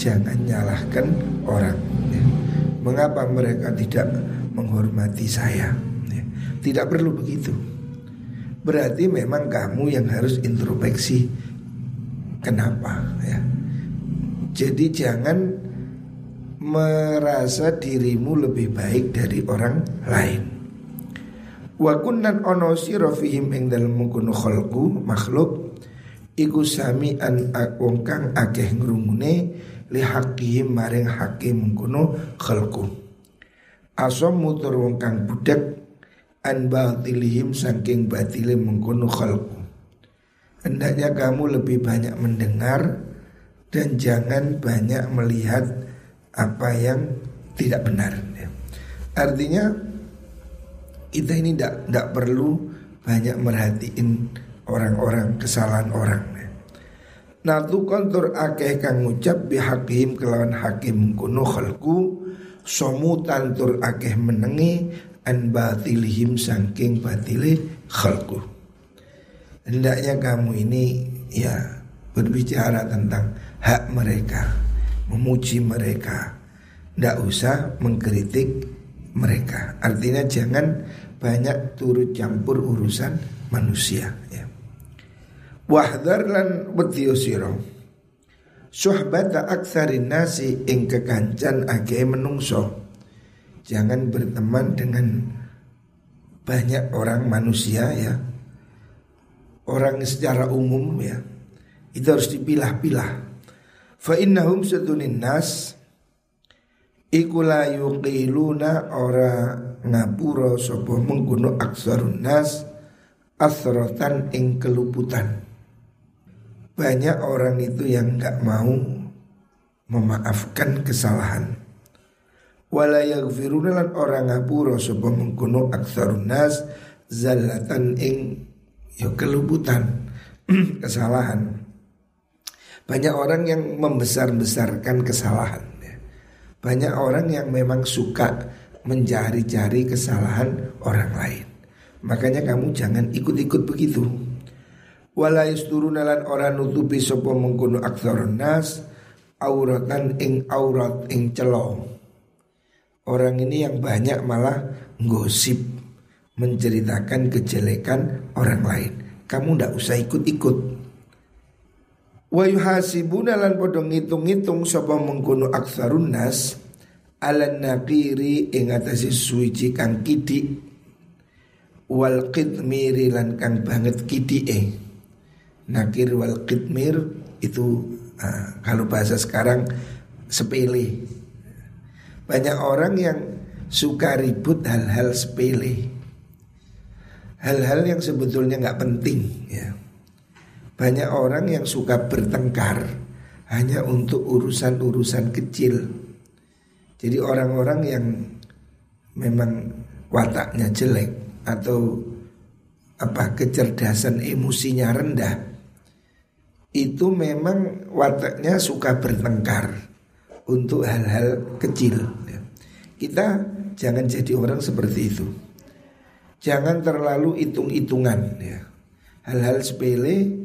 jangan nyalahkan orang. Ya. Mengapa mereka tidak menghormati saya? Ya. Tidak perlu begitu. Berarti memang kamu yang harus introspeksi. Kenapa? Ya. Jadi jangan merasa dirimu lebih baik dari orang lain. Wa kunnan ono sira fihim ing dalem mengkono khalqu makhluk iku sami an wong kang akeh ngrungune li hakim maring hakim mengkono khalqu. Asom mutur wong kang budak an batilihim saking batile mengkono khalqu. Hendaknya kamu lebih banyak mendengar dan jangan banyak melihat apa yang tidak benar. Artinya kita ini tidak perlu banyak merhatiin orang-orang kesalahan orang. Nah tu kontur akeh kang ngucap bihakihim kelawan hakim kuno khalku somu tantur akeh menengi an batilihim sangking batili khalku. Hendaknya kamu ini ya berbicara tentang hak mereka, memuji mereka, tidak usah mengkritik mereka. Artinya jangan banyak turut campur urusan manusia ya. Wahdar lan wedya sira. Suhbata aktsarin nasi ing kekancan age menungso. Jangan berteman dengan banyak orang manusia ya. Orang secara umum ya. Itu harus dipilah-pilah. Fa innahum sedunin nas Iku la yuqiluna ora ngapura sapa mengkono aksarun nas asrotan ing keluputan. Banyak orang itu yang nggak mau memaafkan kesalahan. Wala yaghfiruna lan ora ngapura sapa mengkono aksarun nas zallatan ing ya keluputan kesalahan. Banyak orang yang membesar-besarkan kesalahan banyak orang yang memang suka mencari-cari kesalahan orang lain. Makanya kamu jangan ikut-ikut begitu. Wala turunalan orang nutupi sapa mengkono aktsarun nas auratan ing aurat ing celo. Orang ini yang banyak malah gosip menceritakan kejelekan orang lain. Kamu ndak usah ikut-ikut. Wa yuhasibuna lan padha ngitung-ngitung sapa mengkono aktsarun nas ala naqiri ing atase suci kang kidik wal qitmiri lan kang banget kidike. Nakir wal qitmir itu uh, kalau bahasa sekarang sepele. Banyak orang yang suka ribut hal-hal sepele. Hal-hal yang sebetulnya nggak penting ya. Banyak orang yang suka bertengkar hanya untuk urusan-urusan kecil. Jadi orang-orang yang memang wataknya jelek atau apa kecerdasan emosinya rendah itu memang wataknya suka bertengkar untuk hal-hal kecil. Kita jangan jadi orang seperti itu. Jangan terlalu hitung-hitungan ya. Hal-hal sepele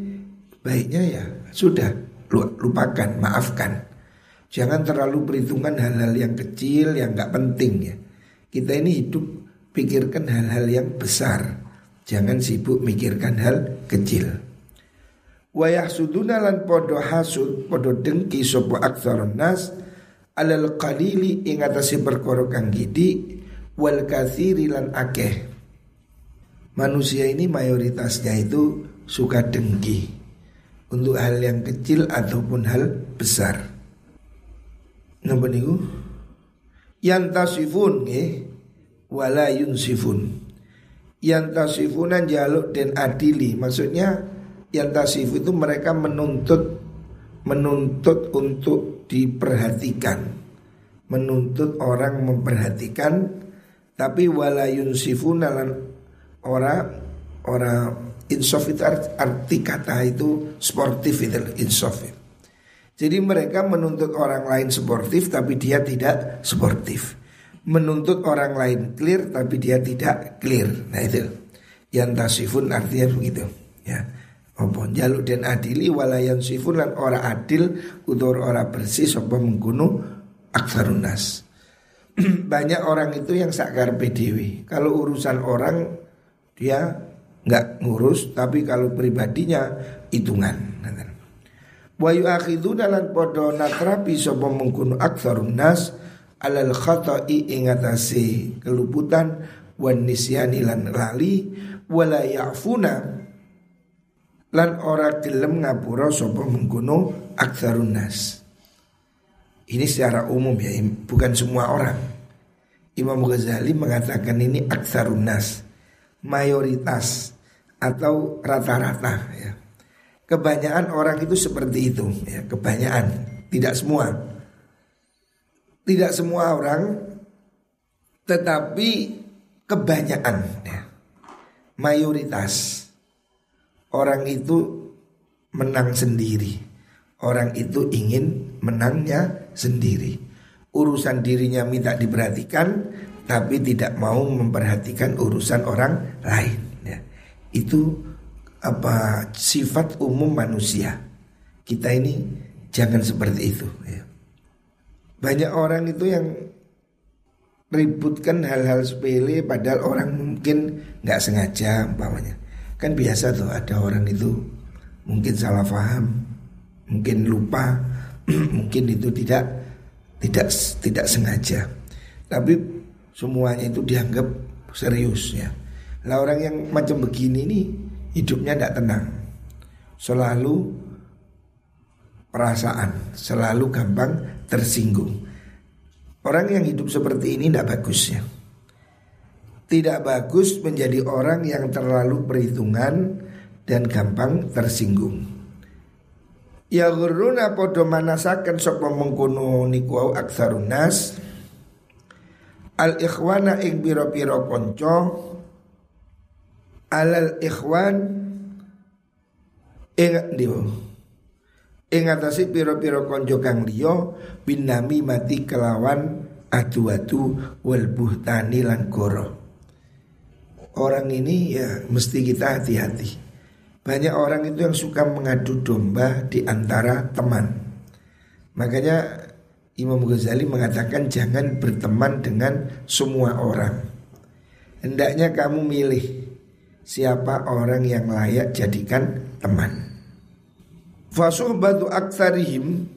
Baiknya ya sudah lupakan, maafkan. Jangan terlalu perhitungan hal-hal yang kecil yang nggak penting ya. Kita ini hidup pikirkan hal-hal yang besar. Jangan sibuk mikirkan hal kecil. Wayah suduna lan podo hasud podo dengki sopo aksaron nas alal qalili ing atase perkara kang gidi wal kathiri lan akeh. Manusia ini mayoritasnya itu suka dengki untuk hal yang kecil ataupun hal besar. Napa niku? Yantasifun nggih wala yunsifun. Yantasifunan jaluk dan adili. Maksudnya yantasif itu mereka menuntut menuntut untuk diperhatikan. Menuntut orang memperhatikan tapi wala yunsifun orang orang Insof itu arti kata itu sportif itu insof. Jadi mereka menuntut orang lain sportif tapi dia tidak sportif. Menuntut orang lain clear tapi dia tidak clear. Nah itu yang tasifun artinya begitu. Ya, apa? Jaluk dan adili walayan sifun lan ora adil utur ora bersih sapa mengkono aksarunas banyak orang itu yang sakar PDW kalau urusan orang dia nggak ngurus tapi kalau pribadinya hitungan. Wa yu'akhidhu dalam podo natrapi sapa mengkono aksarunas alal khata'i ingatasi keluputan wan nisyani lan lali wala ya'funa lan ora gelem ngapura sapa mengkono aktsarun nas. Ini secara umum ya, bukan semua orang. Imam Ghazali mengatakan ini aktsarun nas, mayoritas atau rata-rata ya. Kebanyakan orang itu seperti itu ya, kebanyakan, tidak semua. Tidak semua orang tetapi kebanyakan ya. Mayoritas orang itu menang sendiri. Orang itu ingin menangnya sendiri. Urusan dirinya minta diperhatikan, tapi tidak mau memperhatikan urusan orang lain. Ya. Itu apa sifat umum manusia. Kita ini jangan seperti itu. Ya. Banyak orang itu yang ributkan hal-hal sepele, padahal orang mungkin nggak sengaja, umpamanya Kan biasa tuh ada orang itu mungkin salah paham, mungkin lupa, mungkin itu tidak tidak tidak sengaja. Tapi semuanya itu dianggap serius ya. Lah orang yang macam begini nih hidupnya tidak tenang. Selalu perasaan, selalu gampang tersinggung. Orang yang hidup seperti ini tidak bagus ya tidak bagus menjadi orang yang terlalu perhitungan dan gampang tersinggung. Ya guruna podo manasaken sapa mengkono niku au aksarunas al ikhwana ing pira-pira kanca. Alal ikhwan ing dio ing atase pira-pira kanca kang liya binami mati kelawan adu-adu wal buhtani lan orang ini ya mesti kita hati-hati. Banyak orang itu yang suka mengadu domba di antara teman. Makanya Imam Ghazali mengatakan jangan berteman dengan semua orang. Hendaknya kamu milih siapa orang yang layak jadikan teman. batu aksarihim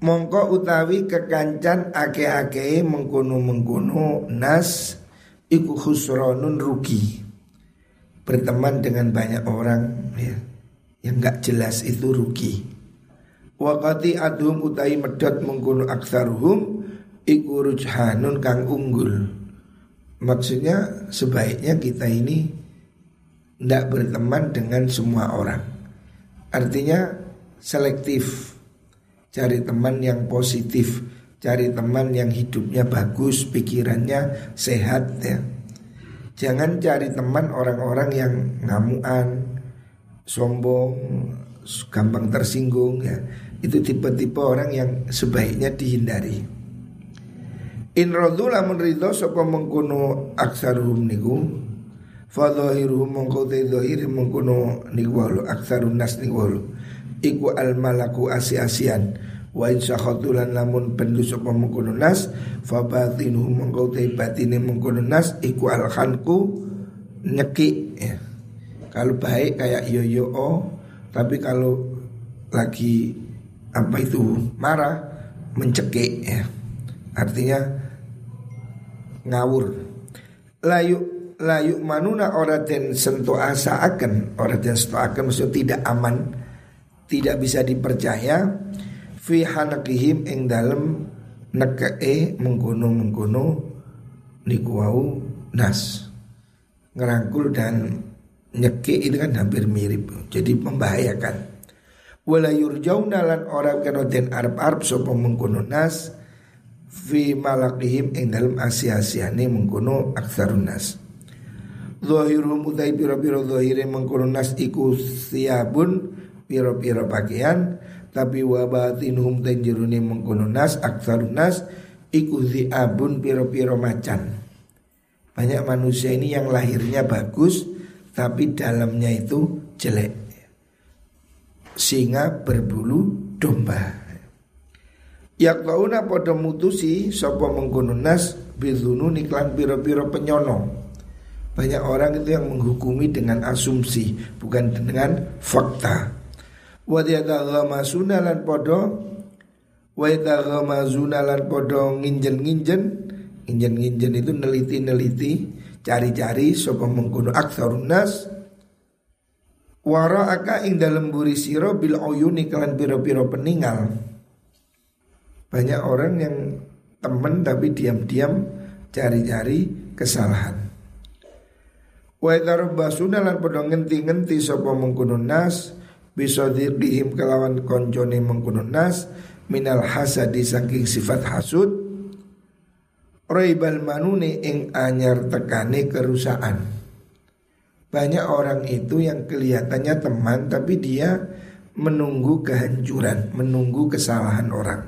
mongko utawi kekancan ake-ake mengkono-mengkono nas iku khusronun rugi. Berteman dengan banyak orang ya, yang nggak jelas itu rugi. Wakati adhum utai medot mengkuno aksaruhum iku rujhanun kang unggul. Maksudnya sebaiknya kita ini tidak berteman dengan semua orang. Artinya selektif. Cari teman yang positif cari teman yang hidupnya bagus, pikirannya sehat ya. Jangan cari teman orang-orang yang ngamuan, sombong, gampang tersinggung ya. Itu tipe-tipe orang yang sebaiknya dihindari. In radhu lamun ridho sapa mengkono aksaruhum niku Fadhahiruhum mongko te dhahir mengkono niku walu aksarun nas niku Iku al malaku asi-asian wa in sakhatulan lamun pendu sapa mengkono nas fa batinu mengko te batine mengkono nas iku al khanku nyeki ya. Kalau baik kayak yo yo oh, tapi kalau lagi apa itu marah mencekik ya. Artinya ngawur. Layu layu manuna ora den sentuh asa akan ora den sentuh akan maksud tidak aman tidak bisa dipercaya fi hanakihim ing dalem nekee mengkono-mengkono niku wau nas. Ngerangkul dan nyeke itu kan hampir mirip jadi membahayakan. Wala yurjauna lan ora kena den arep-arep sapa mengkono nas fi malakihim ing dalem asia-asiane mengkono aksarun nas. Zahirum utai piro-piro zahire mengkono nas iku siabun piro-piro pakaian tapi wabatinhum tenjeruni mengkono nas aksarun nas iku abun piro-piro macan. Banyak manusia ini yang lahirnya bagus tapi dalamnya itu jelek. Singa berbulu domba. Yak podo mutusi Sopo mengkono nas Bidunu niklan piro-piro penyono. Banyak orang itu yang menghukumi dengan asumsi Bukan dengan fakta Wadiyataghamasuna lan podo Wadiyataghamasuna lan podo nginjen-nginjen. Nginjen-nginjen itu neliti-neliti Cari-cari Sopo mengkono aksarun nas. Wara aka ing dalam buri siro bil oyuni kalian piro-piro peninggal banyak orang yang temen tapi diam-diam cari-cari kesalahan. Wa basuna lan padha ngenti-ngenti sapa mengkono nas bisa dihim kelawan koncone mengkono nas minal hasadi saking sifat hasud Raibal manune ing anyar tekane kerusakan. Banyak orang itu yang kelihatannya teman tapi dia menunggu kehancuran, menunggu kesalahan orang.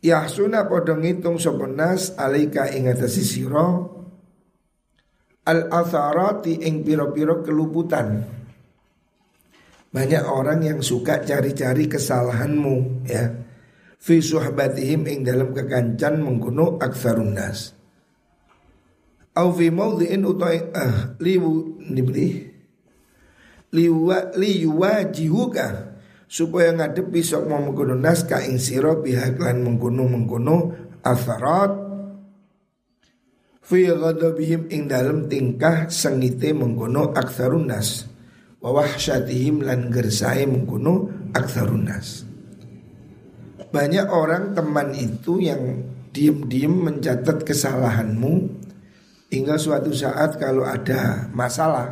Yahsuna padha ngitung alaika ing atase sira al atharati ing pira-pira keluputan. Banyak orang yang suka cari-cari kesalahanmu ya. Fi suhbatihim ing dalam kekancan mengkuno aksarun nas. Au fi mawdhi'in utai ah liwu nibli liwa liwajihuka supaya ngadepi sok mau mengkono nas ka ing sira pihak lan mengkono mengkono atharat fi ghadabihim ing dalem tingkah sengite mengkono aktsarun nas wa wahsyatihim lan gersae mengkono aktsarun nas. Banyak orang teman itu yang diem-diem mencatat kesalahanmu hingga suatu saat kalau ada masalah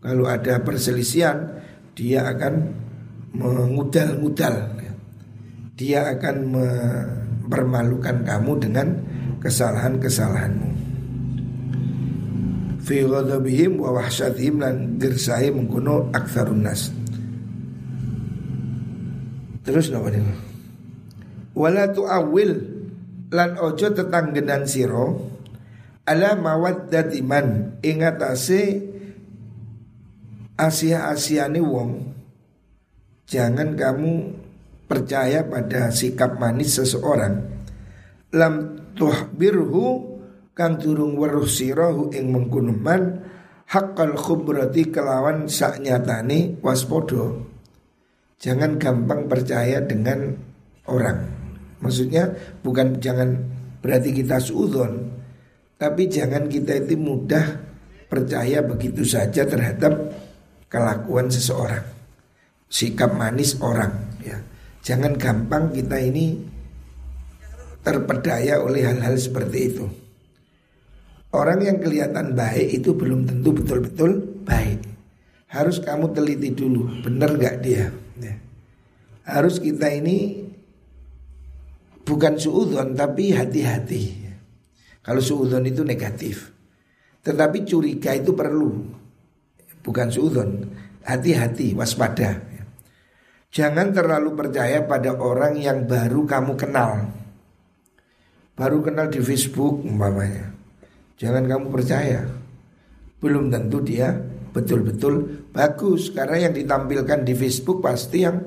kalau ada perselisihan dia akan mengudal-ngudal. Dia akan mempermalukan kamu dengan kesalahan-kesalahanmu Fi ghadabihim wa wahsyatihim lan gersahi mengkuno aktsarun nas. Terus napa niku Wala tu'awil lan ojo tetanggenan siro ala mawaddati man ingatase asia-asiane wong. Jangan kamu percaya pada sikap manis seseorang. Lam tuhbirhu kang turung weruh sirahu ing mengkunuman Haqqal khubrati kelawan sak nyatane waspodo Jangan gampang percaya dengan orang Maksudnya bukan jangan berarti kita suudon Tapi jangan kita itu mudah percaya begitu saja terhadap kelakuan seseorang sikap manis orang ya. Jangan gampang kita ini terpedaya oleh hal-hal seperti itu. Orang yang kelihatan baik itu belum tentu betul-betul baik. Harus kamu teliti dulu, benar gak dia? Ya. Harus kita ini bukan suudon tapi hati-hati. Kalau suudon itu negatif. Tetapi curiga itu perlu. Bukan suudon, hati-hati, waspada. Jangan terlalu percaya pada orang yang baru kamu kenal. Baru kenal di Facebook umpamanya. Jangan kamu percaya. Belum tentu dia betul-betul bagus karena yang ditampilkan di Facebook pasti yang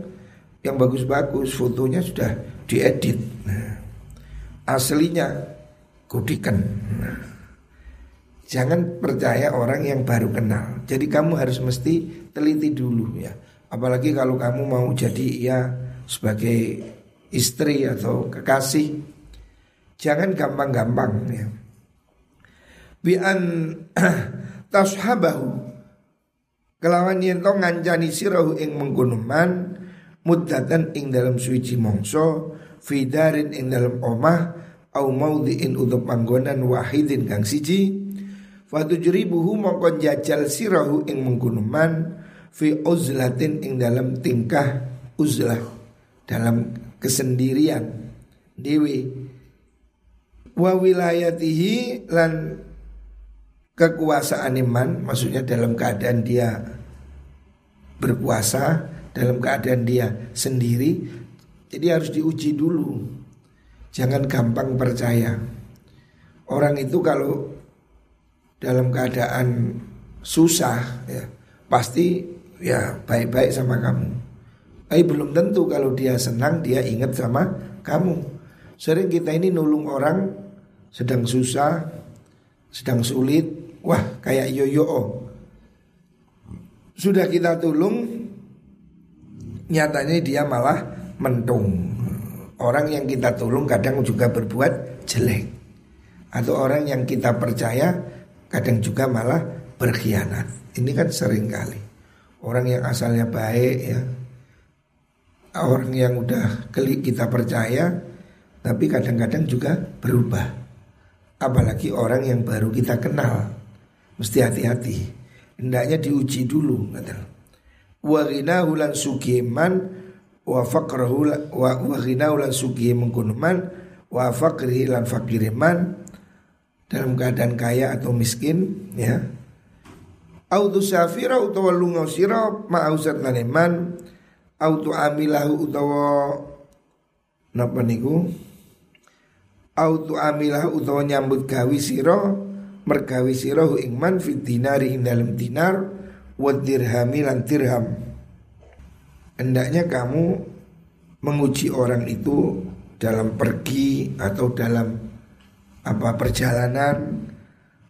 yang bagus-bagus fotonya sudah diedit. Nah, aslinya kudikan. Nah, jangan percaya orang yang baru kenal. Jadi kamu harus mesti teliti dulu ya Apalagi kalau kamu mau jadi ya sebagai istri atau kekasih Jangan gampang-gampang ya Bi'an tashabahu. Kelawan yen to ngancani sirahu ing menggunuman Muddatan ing dalam suci mongso Fidarin ing dalam omah Au maudhi'in untuk panggonan wahidin kang siji. Fatujribuhu mongkon jajal sirahu ing menggunuman fi uzlatin ing dalam tingkah uzlah dalam kesendirian. Dewi wa wilayatihi lan kekuasaan iman maksudnya dalam keadaan dia berkuasa dalam keadaan dia sendiri jadi harus diuji dulu jangan gampang percaya orang itu kalau dalam keadaan susah ya pasti ya baik-baik sama kamu. Tapi belum tentu kalau dia senang dia ingat sama kamu. Sering kita ini nulung orang sedang susah, sedang sulit, wah kayak yoyo. -yo. Sudah kita tolong, nyatanya dia malah mentung. Orang yang kita tolong kadang juga berbuat jelek. Atau orang yang kita percaya kadang juga malah berkhianat. Ini kan sering kali. Orang yang asalnya baik ya. Orang yang udah kita percaya tapi kadang-kadang juga berubah. Apalagi orang yang baru kita kenal. Mesti hati-hati. Hendaknya diuji dulu kata. Wa ghinahu lan sugiman wa faqrahu wa wa ghinahu sugihi mengkunuman wa faqrihi lan fakiriman dalam keadaan kaya atau miskin ya autu safira utawa lunga sira ma'ausat laneman autu amilahu utawa napa niku autu amilahu utawa nyambut gawi sira mergawi sira ing man fit dinari ing dalam dinar wa dirhami lan dirham hendaknya kamu menguji orang itu dalam pergi atau dalam apa perjalanan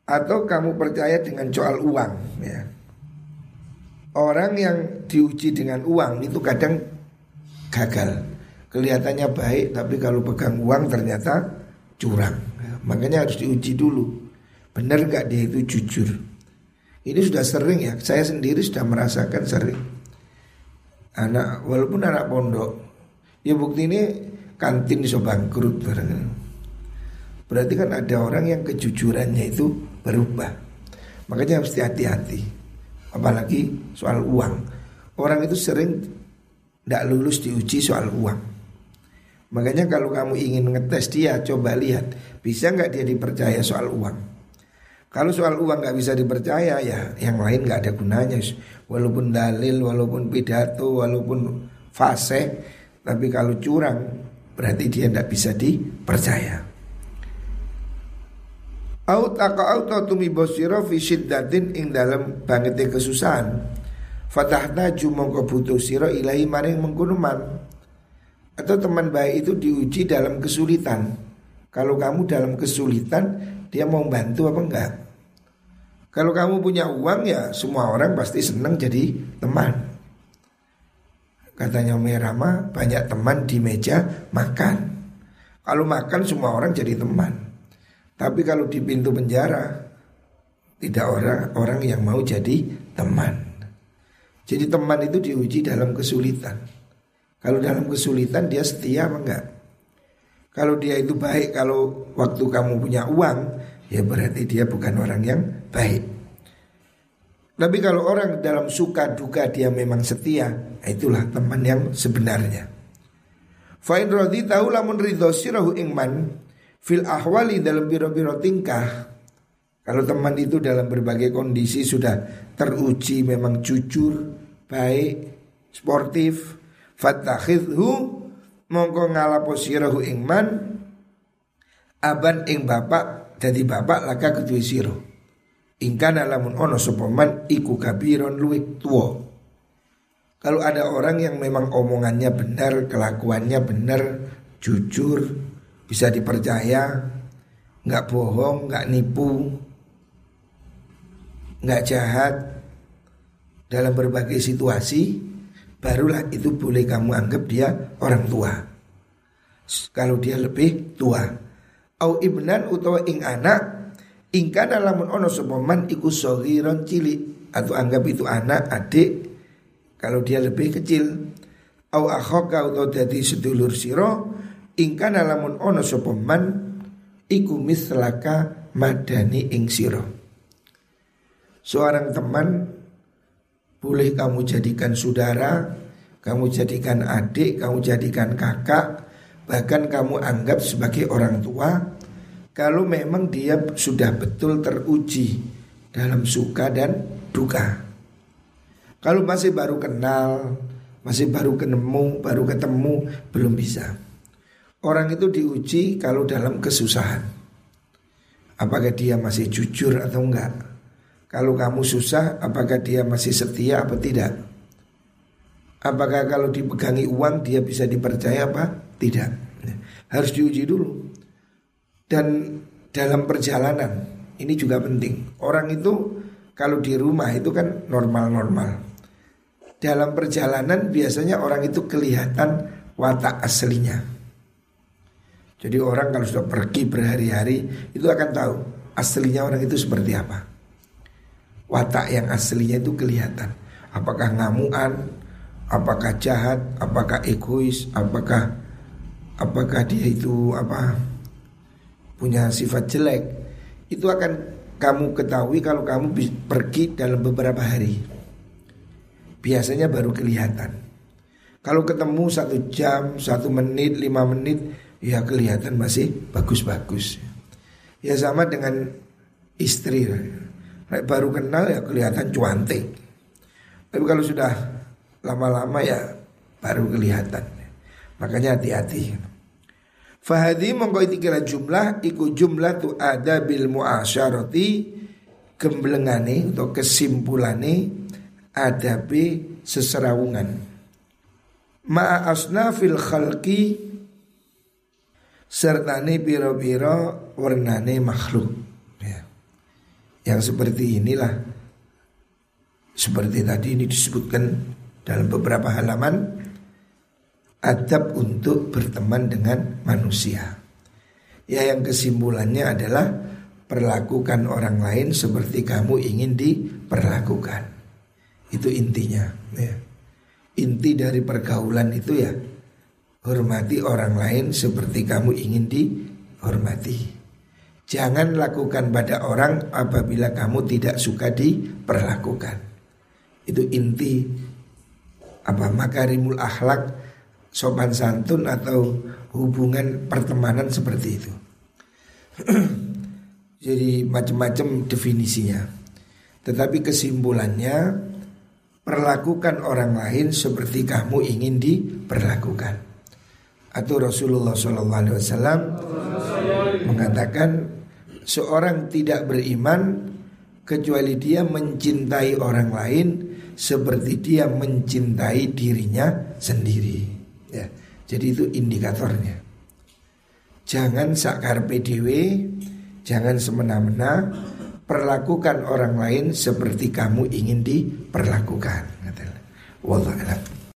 atau kamu percaya dengan soal uang ya. Orang yang diuji dengan uang itu kadang gagal. Kelihatannya baik tapi kalau pegang uang ternyata curang. Ya, makanya harus diuji dulu. Benar nggak dia itu jujur? Ini sudah sering ya. Saya sendiri sudah merasakan sering. Anak walaupun anak pondok, ya bukti ini kantin so bangkrut bareng. Berarti kan ada orang yang kejujurannya itu berubah. Makanya harus hati-hati. Apalagi soal uang. Orang itu sering tidak lulus diuji soal uang. Makanya kalau kamu ingin ngetes dia, coba lihat bisa nggak dia dipercaya soal uang. Kalau soal uang nggak bisa dipercaya ya yang lain nggak ada gunanya. Walaupun dalil, walaupun pidato, walaupun fase, tapi kalau curang berarti dia tidak bisa dipercaya. Au taqa'au tumi bosiro syiddatin ing dalam bangete kesusahan. Fatahna jumongko butuh ilahi maring mengkunuman. Atau teman baik itu diuji dalam kesulitan. Kalau kamu dalam kesulitan, dia mau bantu apa enggak? Kalau kamu punya uang ya semua orang pasti senang jadi teman. Katanya Merama banyak teman di meja makan. Kalau makan semua orang jadi teman. Tapi kalau di pintu penjara tidak orang orang yang mau jadi teman. Jadi teman itu diuji dalam kesulitan. Kalau dalam kesulitan dia setia apa enggak? Kalau dia itu baik, kalau waktu kamu punya uang, ya berarti dia bukan orang yang baik. Tapi kalau orang dalam suka duka dia memang setia, itulah teman yang sebenarnya. Fa'in rodi tahu lamun ridho sirahu ingman fil ahwali dalam biro-biro tingkah kalau teman itu dalam berbagai kondisi sudah teruji memang jujur, baik, sportif, fatakhidhu mongko ngalapo sirahu ingman aban ing bapak jadi bapak laka kedua siro ingkana lamun ono sopoman iku kabiron luwik tuo kalau ada orang yang memang omongannya benar, kelakuannya benar, jujur, bisa dipercaya, nggak bohong, nggak nipu, nggak jahat dalam berbagai situasi, barulah itu boleh kamu anggap dia orang tua. Kalau dia lebih tua, au ibnan utawa ing anak, ingka dalam ono sopaman iku sohiron cilik. Atau anggap itu anak adik kalau dia lebih kecil. Au akhoka utawa jadi sedulur siro ingka lamun ono sapa man iku mislaka madani ing sira. Seorang teman boleh kamu jadikan saudara kamu jadikan adik kamu jadikan kakak bahkan kamu anggap sebagai orang tua kalau memang dia sudah betul teruji dalam suka dan duka kalau masih baru kenal masih baru ketemu baru ketemu belum bisa Orang itu diuji kalau dalam kesusahan. Apakah dia masih jujur atau enggak? Kalau kamu susah, apakah dia masih setia apa tidak? Apakah kalau dipegangi uang dia bisa dipercaya apa? Tidak. Harus diuji dulu. Dan dalam perjalanan ini juga penting. Orang itu kalau di rumah itu kan normal-normal. Dalam perjalanan biasanya orang itu kelihatan watak aslinya. Jadi orang kalau sudah pergi berhari-hari itu akan tahu aslinya orang itu seperti apa watak yang aslinya itu kelihatan. Apakah ngamuan, apakah jahat, apakah egois, apakah apakah dia itu apa punya sifat jelek. Itu akan kamu ketahui kalau kamu pergi dalam beberapa hari. Biasanya baru kelihatan. Kalau ketemu satu jam, satu menit, lima menit, ya kelihatan masih bagus-bagus. Ya sama dengan istri. Baru kenal ya kelihatan cuantik. Tapi kalau sudah lama-lama ya baru kelihatan. Makanya hati-hati. Fahadi mongko kira jumlah iku jumlah tu ada bil muasyarati gemblengane atau kesimpulane adabe seserawungan. Ma'a asnafil khalqi sertane piro-piro warnane makhluk. Yang seperti inilah. Seperti tadi ini disebutkan dalam beberapa halaman Adab untuk berteman dengan manusia. Ya yang kesimpulannya adalah Perlakukan orang lain seperti kamu ingin diperlakukan. Itu intinya ya. Inti dari pergaulan itu ya Hormati orang lain seperti kamu ingin dihormati Jangan lakukan pada orang apabila kamu tidak suka diperlakukan. Itu inti apa makarimul akhlak sopan santun atau hubungan pertemanan seperti itu. Jadi macam-macam definisinya. Tetapi kesimpulannya perlakukan orang lain seperti kamu ingin diperlakukan. Atau Rasulullah SAW mengatakan seorang tidak beriman kecuali dia mencintai orang lain seperti dia mencintai dirinya sendiri. Ya, jadi itu indikatornya. Jangan sakar PDW, jangan semena-mena perlakukan orang lain seperti kamu ingin diperlakukan. Wallah